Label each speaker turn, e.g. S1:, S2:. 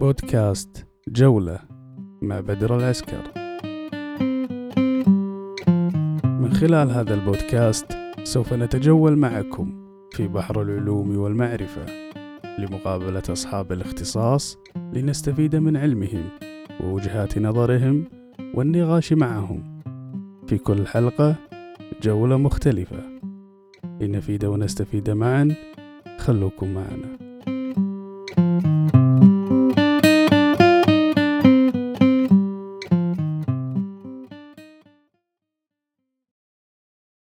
S1: بودكاست جولة مع بدر العسكر. من خلال هذا البودكاست سوف نتجول معكم في بحر العلوم والمعرفة لمقابلة أصحاب الاختصاص لنستفيد من علمهم ووجهات نظرهم والنقاش معهم. في كل حلقة جولة مختلفة. لنفيد ونستفيد معا خلوكم معنا.